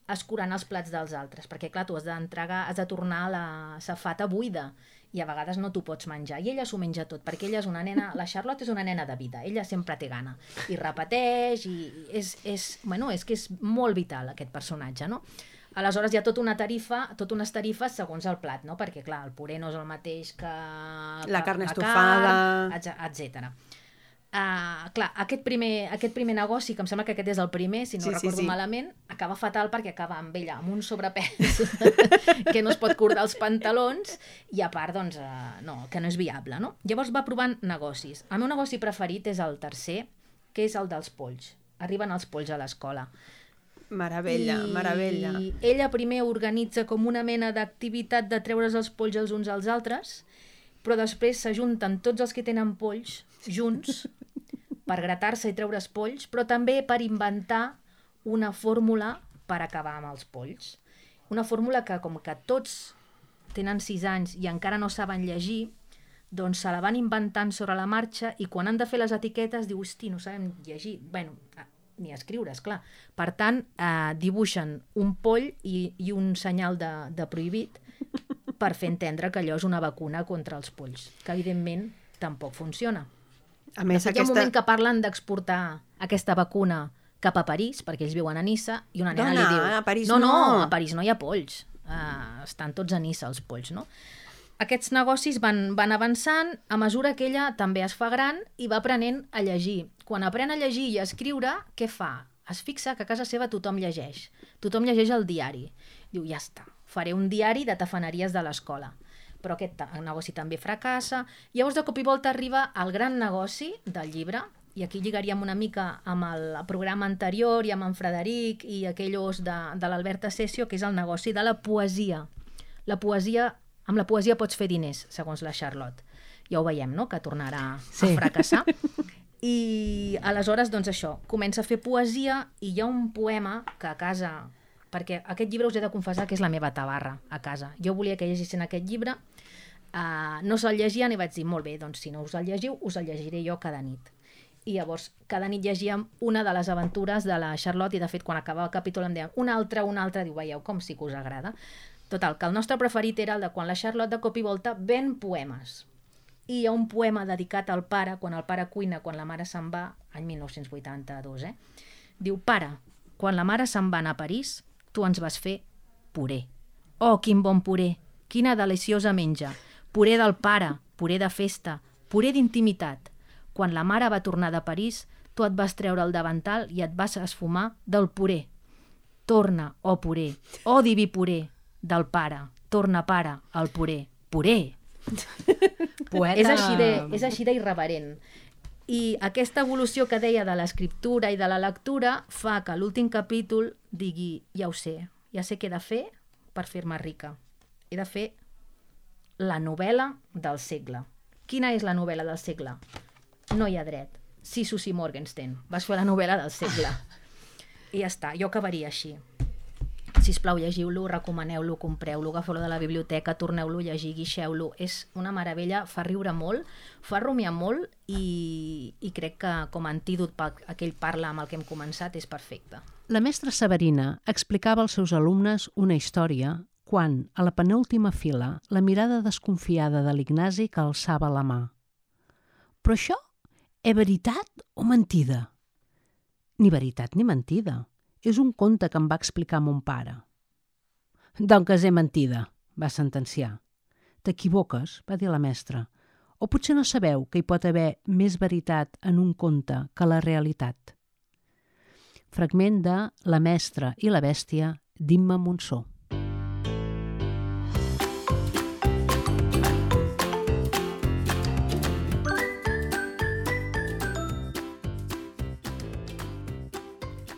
escurant els plats dels altres, perquè clar, tu has d'entregar, has de tornar la safata buida i a vegades no t'ho pots menjar. I ella s'ho menja tot, perquè ella és una nena, la Charlotte és una nena de vida, ella sempre té gana. I repeteix, i és, és, bueno, és que és molt vital aquest personatge, no? Aleshores hi ha tota una tarifa, tot unes tarifes segons el plat, no? Perquè, clar, el puré no és el mateix que... La carn estofada. etc. Uh, clar, aquest primer, aquest primer negoci, que em sembla que aquest és el primer, si no Sí, sí, recordo sí. malament, acaba fatal perquè acaba amb ella amb un sobrepès que no es pot cordar els pantalons i a part, doncs, uh, no, que no és viable, no? Llavors va provant negocis. El meu negoci preferit és el tercer, que és el dels polls. Arriben els polls a l'escola. Meravella, I meravella. ella primer organitza com una mena d'activitat de treure's els polls els uns als altres, però després s'ajunten tots els que tenen polls junts per gratar-se i treure's polls, però també per inventar una fórmula per acabar amb els polls. Una fórmula que, com que tots tenen 6 anys i encara no saben llegir, doncs se la van inventant sobre la marxa i quan han de fer les etiquetes diu, hosti, no sabem llegir. bueno, ni escriure, és clar. Per tant, eh, dibuixen un poll i, i un senyal de, de prohibit per fer entendre que allò és una vacuna contra els polls, que evidentment tampoc funciona. A De més, fet, hi ha un aquesta... moment que parlen d'exportar aquesta vacuna cap a París, perquè ells viuen a Nissa, i una nena Dona, li diu... a París no, no, no." a París no hi ha polls. Uh, estan tots a Nissa, els polls, no? Aquests negocis van, van avançant a mesura que ella també es fa gran i va aprenent a llegir. Quan aprèn a llegir i a escriure, què fa? Es fixa que a casa seva tothom llegeix. Tothom llegeix el diari. Diu, ja està, faré un diari de tafaneries de l'escola. Però aquest negoci també fracassa. Llavors, de cop i volta, arriba el gran negoci del llibre, i aquí lligaríem una mica amb el programa anterior i amb en Frederic i aquell os de, de l'Albert Assessio, que és el negoci de la poesia. La poesia, amb la poesia pots fer diners, segons la Charlotte. Ja ho veiem, no?, que tornarà Sí. a fracassar. I aleshores, doncs això, comença a fer poesia i hi ha un poema que a casa... Perquè aquest llibre us he de confessar que és la meva tabarra a casa. Jo volia que llegissin aquest llibre, uh, no se'l llegien i vaig dir, molt bé, doncs si no us el llegiu, us el llegiré jo cada nit. I llavors, cada nit llegíem una de les aventures de la Charlotte i, de fet, quan acabava el capítol em deien una altra, una altra, diu, veieu com sí que us agrada. Total, que el nostre preferit era el de quan la Charlotte de cop i volta ven poemes. I hi ha un poema dedicat al pare, quan el pare cuina, quan la mare se'n va, any 1982, eh? Diu, pare, quan la mare se'n va anar a París, tu ens vas fer puré. Oh, quin bon puré! Quina deliciosa menja! Puré del pare, puré de festa, puré d'intimitat. Quan la mare va tornar de París, tu et vas treure el davantal i et vas esfumar del puré. Torna, oh puré, oh diví puré, del pare, torna pare, al puré, puré. Poeta... És així de, és així d'irreverent. I aquesta evolució que deia de l'escriptura i de la lectura fa que l'últim capítol digui, ja ho sé, ja sé què he de fer per fer-me rica. He de fer la novel·la del segle. Quina és la novel·la del segle? No hi ha dret. Sisus i Morgenstern. Vas fer la novel·la del segle. I ja està, jo acabaria així. Si plau, llegiu-lo, recomaneu-lo, compreu-lo, agafeu-lo de la biblioteca, torneu-lo a llegir, guixeu-lo. És una meravella, fa riure molt, fa rumiar molt i, i crec que com a antídot per aquell parla amb el que hem començat és perfecte. La mestra Severina explicava als seus alumnes una història quan, a la penúltima fila, la mirada desconfiada de l'Ignasi que alçava la mà. Però això és veritat o mentida? Ni veritat ni mentida. És un conte que em va explicar mon pare. Doncs és mentida, va sentenciar. T'equivoques, va dir la mestra. O potser no sabeu que hi pot haver més veritat en un conte que la realitat. Fragment de La mestra i la bèstia d'Imma Monsó.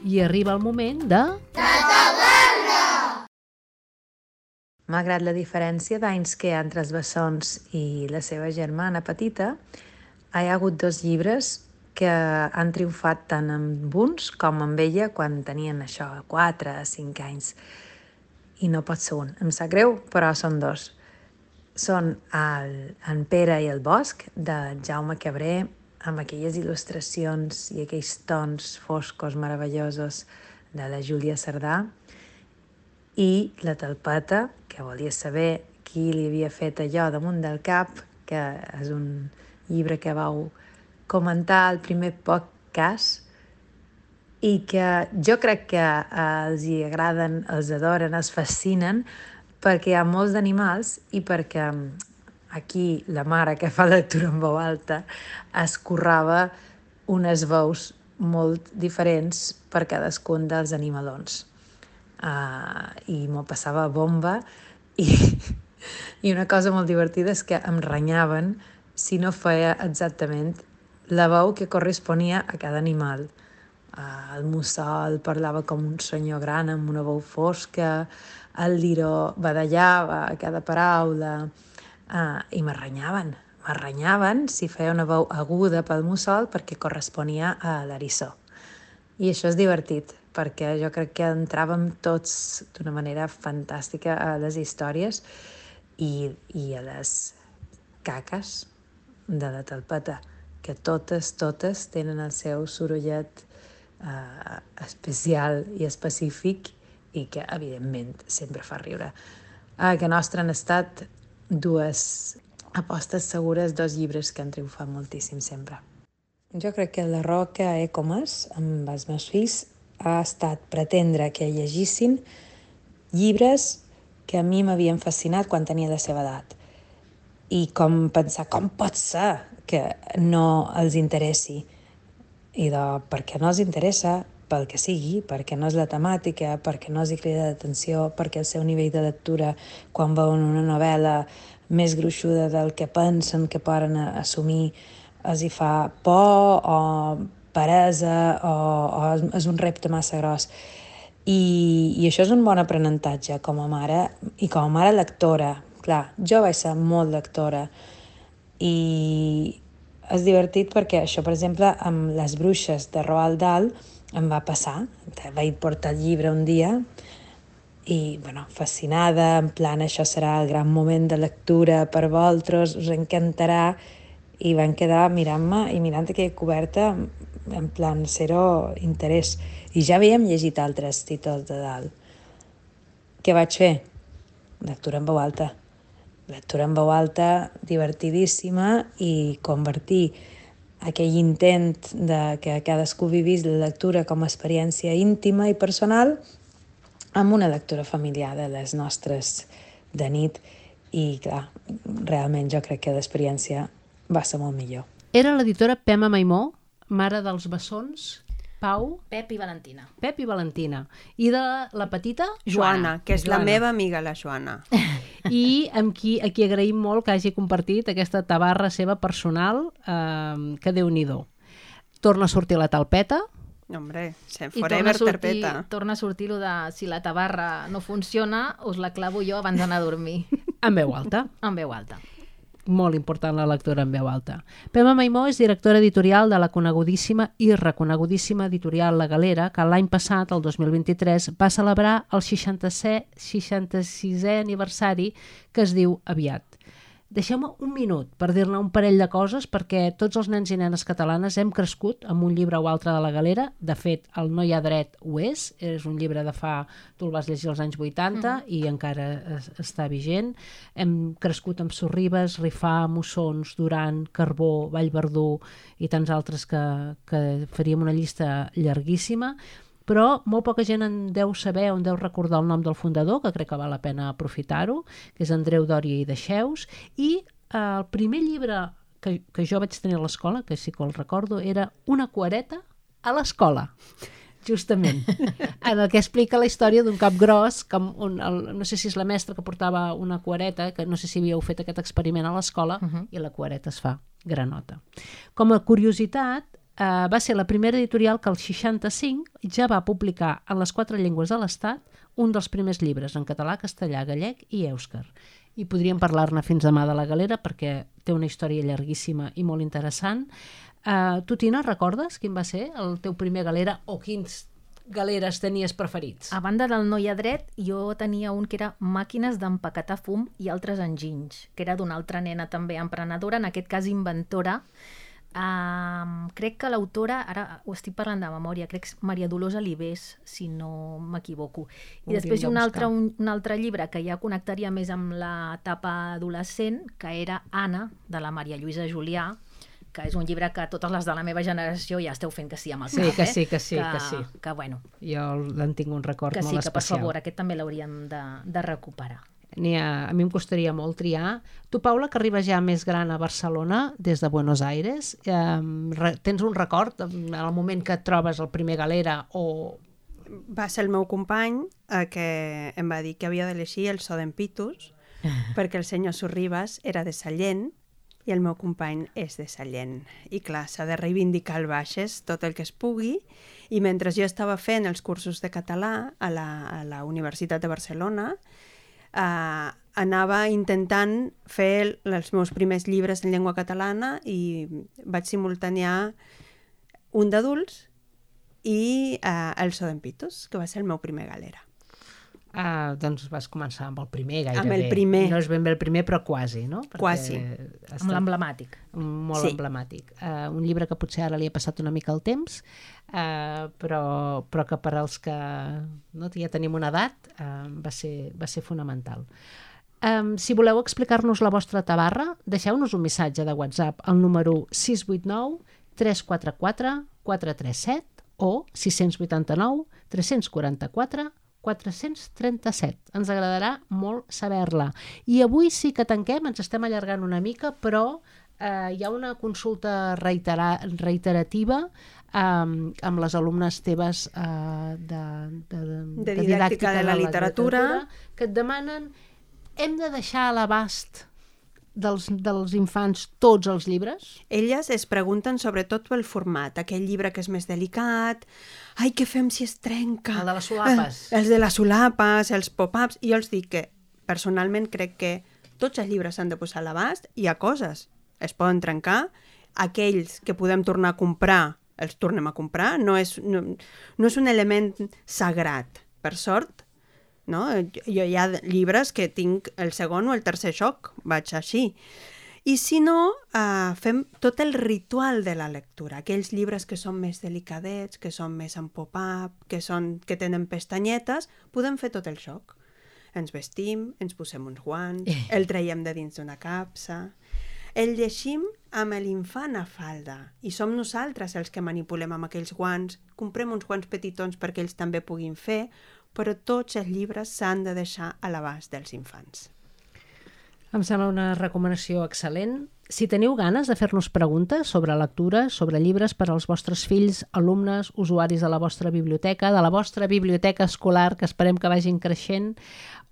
I arriba el moment de... Malgrat la diferència d'anys que hi ha entre els bessons i la seva germana petita, hi ha hagut dos llibres que han triomfat tant amb uns com amb ella quan tenien això, 4 o 5 anys. I no pot ser un. Em sap greu, però són dos. Són el, en Pere i el Bosc, de Jaume Cabré, amb aquelles il·lustracions i aquells tons foscos meravellosos de la Júlia Cerdà, i la talpeta, que volia saber qui li havia fet allò damunt del cap, que és un llibre que vau comentar al primer podcast i que jo crec que els hi agraden, els adoren, els fascinen, perquè hi ha molts d'animals i perquè aquí la mare que fa lectura en veu alta escorrava unes veus molt diferents per cadascun dels animalons. Uh, I m'ho passava bomba i, i una cosa molt divertida és que em renyaven si no feia exactament la veu que corresponia a cada animal. Uh, el mussol parlava com un senyor gran amb una veu fosca, el liró badallava a cada paraula, uh, i m'arranyaven. M'arranyaven si feia una veu aguda pel mussol perquè corresponia a l'erissó. I això és divertit, perquè jo crec que entràvem tots d'una manera fantàstica a les històries i, i a les caques de la talpeta, que totes, totes tenen el seu sorollet eh, especial i específic i que, evidentment, sempre fa riure. A que nostre han estat dues apostes segures, dos llibres que han triomfat moltíssim sempre. Jo crec que la he comès amb els meus fills ha estat pretendre que llegissin llibres que a mi m'havien fascinat quan tenia la seva edat. I com pensar, com pot ser que no els interessi? I de, perquè no els interessa, pel que sigui, perquè no és la temàtica, perquè no els crida l'atenció, perquè el seu nivell de lectura, quan veuen una novel·la més gruixuda del que pensen que poden assumir, els hi fa por o peresa o, o és un repte massa gros. I, I això és un bon aprenentatge com a mare i com a mare lectora. Clar, jo vaig ser molt lectora i és divertit perquè això, per exemple, amb les bruixes de Roald Dahl em va passar. Vaig portar el llibre un dia i, bueno, fascinada, en plan, això serà el gran moment de lectura per vosaltres, us encantarà, i van quedar mirant-me i mirant aquella coberta en plan zero interès. I ja havíem llegit altres títols de dalt. Què vaig fer? Lectura en veu alta. Lectura en veu alta divertidíssima i convertir aquell intent de que cadascú vivís la lectura com a experiència íntima i personal amb una lectura familiar de les nostres de nit i, clar, realment jo crec que l'experiència va ser molt millor. Era l'editora Pema Maimó, mare dels bessons, Pau, Pep i Valentina. Pep i Valentina. I de la petita, Joana, que és la Joana. meva amiga, la Joana. I amb qui, a qui agraïm molt que hagi compartit aquesta tabarra seva personal, eh, que déu nhi Torna a sortir la talpeta, No, hombre, se I torna a, forever sortir, perpeta. torna a sortir lo de si la tabarra no funciona, us la clavo jo abans d'anar a dormir. en veu alta. en veu alta. Molt important la lectura en veu alta. Pema Maimó és directora editorial de la conegudíssima i reconegudíssima editorial La Galera, que l'any passat, el 2023, va celebrar el 66è, 66è aniversari que es diu Aviat. Deixeu-me un minut per dir-ne un parell de coses perquè tots els nens i nenes catalanes hem crescut amb un llibre o altre de la galera. De fet, el No hi ha dret ho és. És un llibre de fa... Tu el vas llegir als anys 80 mm. i encara es, està vigent. Hem crescut amb Sorribes, Rifà, Mussons, Duran, Carbó, Vallverdú i tants altres que, que faríem una llista llarguíssima però molt poca gent en deu saber o en deu recordar el nom del fundador, que crec que val la pena aprofitar-ho, que és Andreu Dòria i Deixeus, i eh, el primer llibre que, que jo vaig tenir a l'escola, que sí que el recordo, era Una cuareta a l'escola justament, en el que explica la història d'un cap gros, que un, el, no sé si és la mestra que portava una cuareta, que no sé si havíeu fet aquest experiment a l'escola, uh -huh. i la cuareta es fa granota. Com a curiositat, eh, va ser la primera editorial que el 65 ja va publicar en les quatre llengües de l'Estat un dels primers llibres en català, castellà, gallec i èuscar. I podríem parlar-ne fins demà de la galera perquè té una història llarguíssima i molt interessant. Uh, tu, Tina, recordes quin va ser el teu primer galera o quins galeres tenies preferits? A banda del Noia Dret, jo tenia un que era Màquines d'empaquetar fum i altres enginys, que era d'una altra nena també emprenedora, en aquest cas inventora, Um, crec que l'autora, ara ho estic parlant de memòria, crec que és Maria Dolors Alibés, si no m'equivoco. I després hi ha un altre, un, un altre llibre que ja connectaria més amb l'etapa adolescent, que era Anna, de la Maria Lluïsa Julià, que és un llibre que totes les de la meva generació ja esteu fent que sí amb el sí, cap, que eh? sí, que sí, que, que sí. Que, bueno, jo en tinc un record que molt sí, que per especial. favor, aquest també l'hauríem de, de recuperar. Ha, a mi em costaria molt triar. Tu, Paula, que arribes ja més gran a Barcelona, des de Buenos Aires, eh, tens un record en el moment que et trobes el primer galera o... Va ser el meu company eh, que em va dir que havia de llegir el so d'en Pitus, perquè el senyor Sorribas era de Sallent i el meu company és de Sallent. I clar, s'ha de reivindicar el baixes tot el que es pugui i mentre jo estava fent els cursos de català a la, a la Universitat de Barcelona, eh, anava intentant fer els meus primers llibres en llengua catalana i vaig simultanear un d'adults i eh, el So d'en Pitus, que va ser el meu primer galera. Ah, doncs vas començar amb el primer gairebé. Amb el primer. No és ben bé el primer, però quasi, no? Perquè Quasi. Amb l'emblemàtic. molt Sí. emblemàtic. Uh, un llibre que potser ara li ha passat una mica el temps, uh, però, però que per als que no, ja tenim una edat uh, va, ser, va ser fonamental. Um, si voleu explicar-nos la vostra tabarra, deixeu-nos un missatge de WhatsApp al número 689 344 437 o 689 344 437. Ens agradarà molt saber-la. I avui sí que tanquem, ens estem allargant una mica, però eh, hi ha una consulta reitera reiterativa eh, amb les alumnes teves eh, de, de, De didàctica de la literatura. que et demanen hem de deixar a l'abast dels, dels infants tots els llibres? Elles es pregunten sobretot pel format, aquell llibre que és més delicat, ai, què fem si es trenca? El de les solapes. Eh, els de les solapes, els pop-ups, i jo els dic que personalment crec que tots els llibres s'han de posar a l'abast, hi ha coses, es poden trencar, aquells que podem tornar a comprar, els tornem a comprar, no és, no, no és un element sagrat, per sort, no? Jo hi ha llibres que tinc el segon o el tercer xoc, vaig així. I si no, eh, fem tot el ritual de la lectura, aquells llibres que són més delicadets, que són més en pop-up, que, són, que tenen pestanyetes, podem fer tot el xoc. Ens vestim, ens posem uns guants, el traiem de dins d'una capsa, el llegim amb l'infant a falda i som nosaltres els que manipulem amb aquells guants, comprem uns guants petitons perquè ells també puguin fer, però tots els llibres s'han de deixar a l'abast dels infants. Em sembla una recomanació excel·lent. Si teniu ganes de fer-nos preguntes sobre lectura, sobre llibres per als vostres fills, alumnes, usuaris de la vostra biblioteca, de la vostra biblioteca escolar, que esperem que vagin creixent,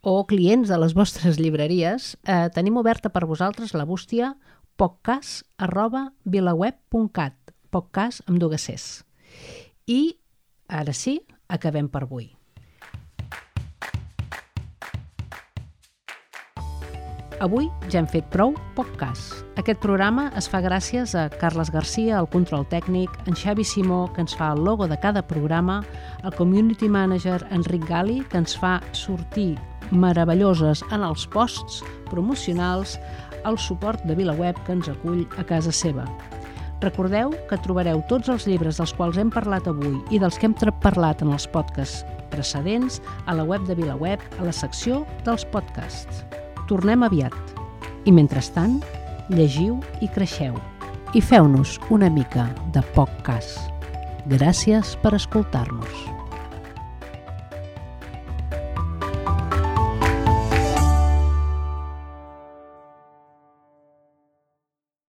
o clients de les vostres llibreries, eh, tenim oberta per vosaltres la bústia podcast arroba vilaweb.cat podcast amb dues Cs. I, ara sí, acabem per avui. Avui ja hem fet prou poc cas. Aquest programa es fa gràcies a Carles Garcia, el control tècnic, en Xavi Simó, que ens fa el logo de cada programa, el community manager Enric Gali, que ens fa sortir meravelloses en els posts promocionals, el suport de VilaWeb, que ens acull a casa seva. Recordeu que trobareu tots els llibres dels quals hem parlat avui i dels que hem parlat en els podcasts precedents a la web de VilaWeb, a la secció dels podcasts. Tornem aviat. I mentrestant, llegiu i creixeu. I feu-nos una mica de poc cas. Gràcies per escoltar-nos.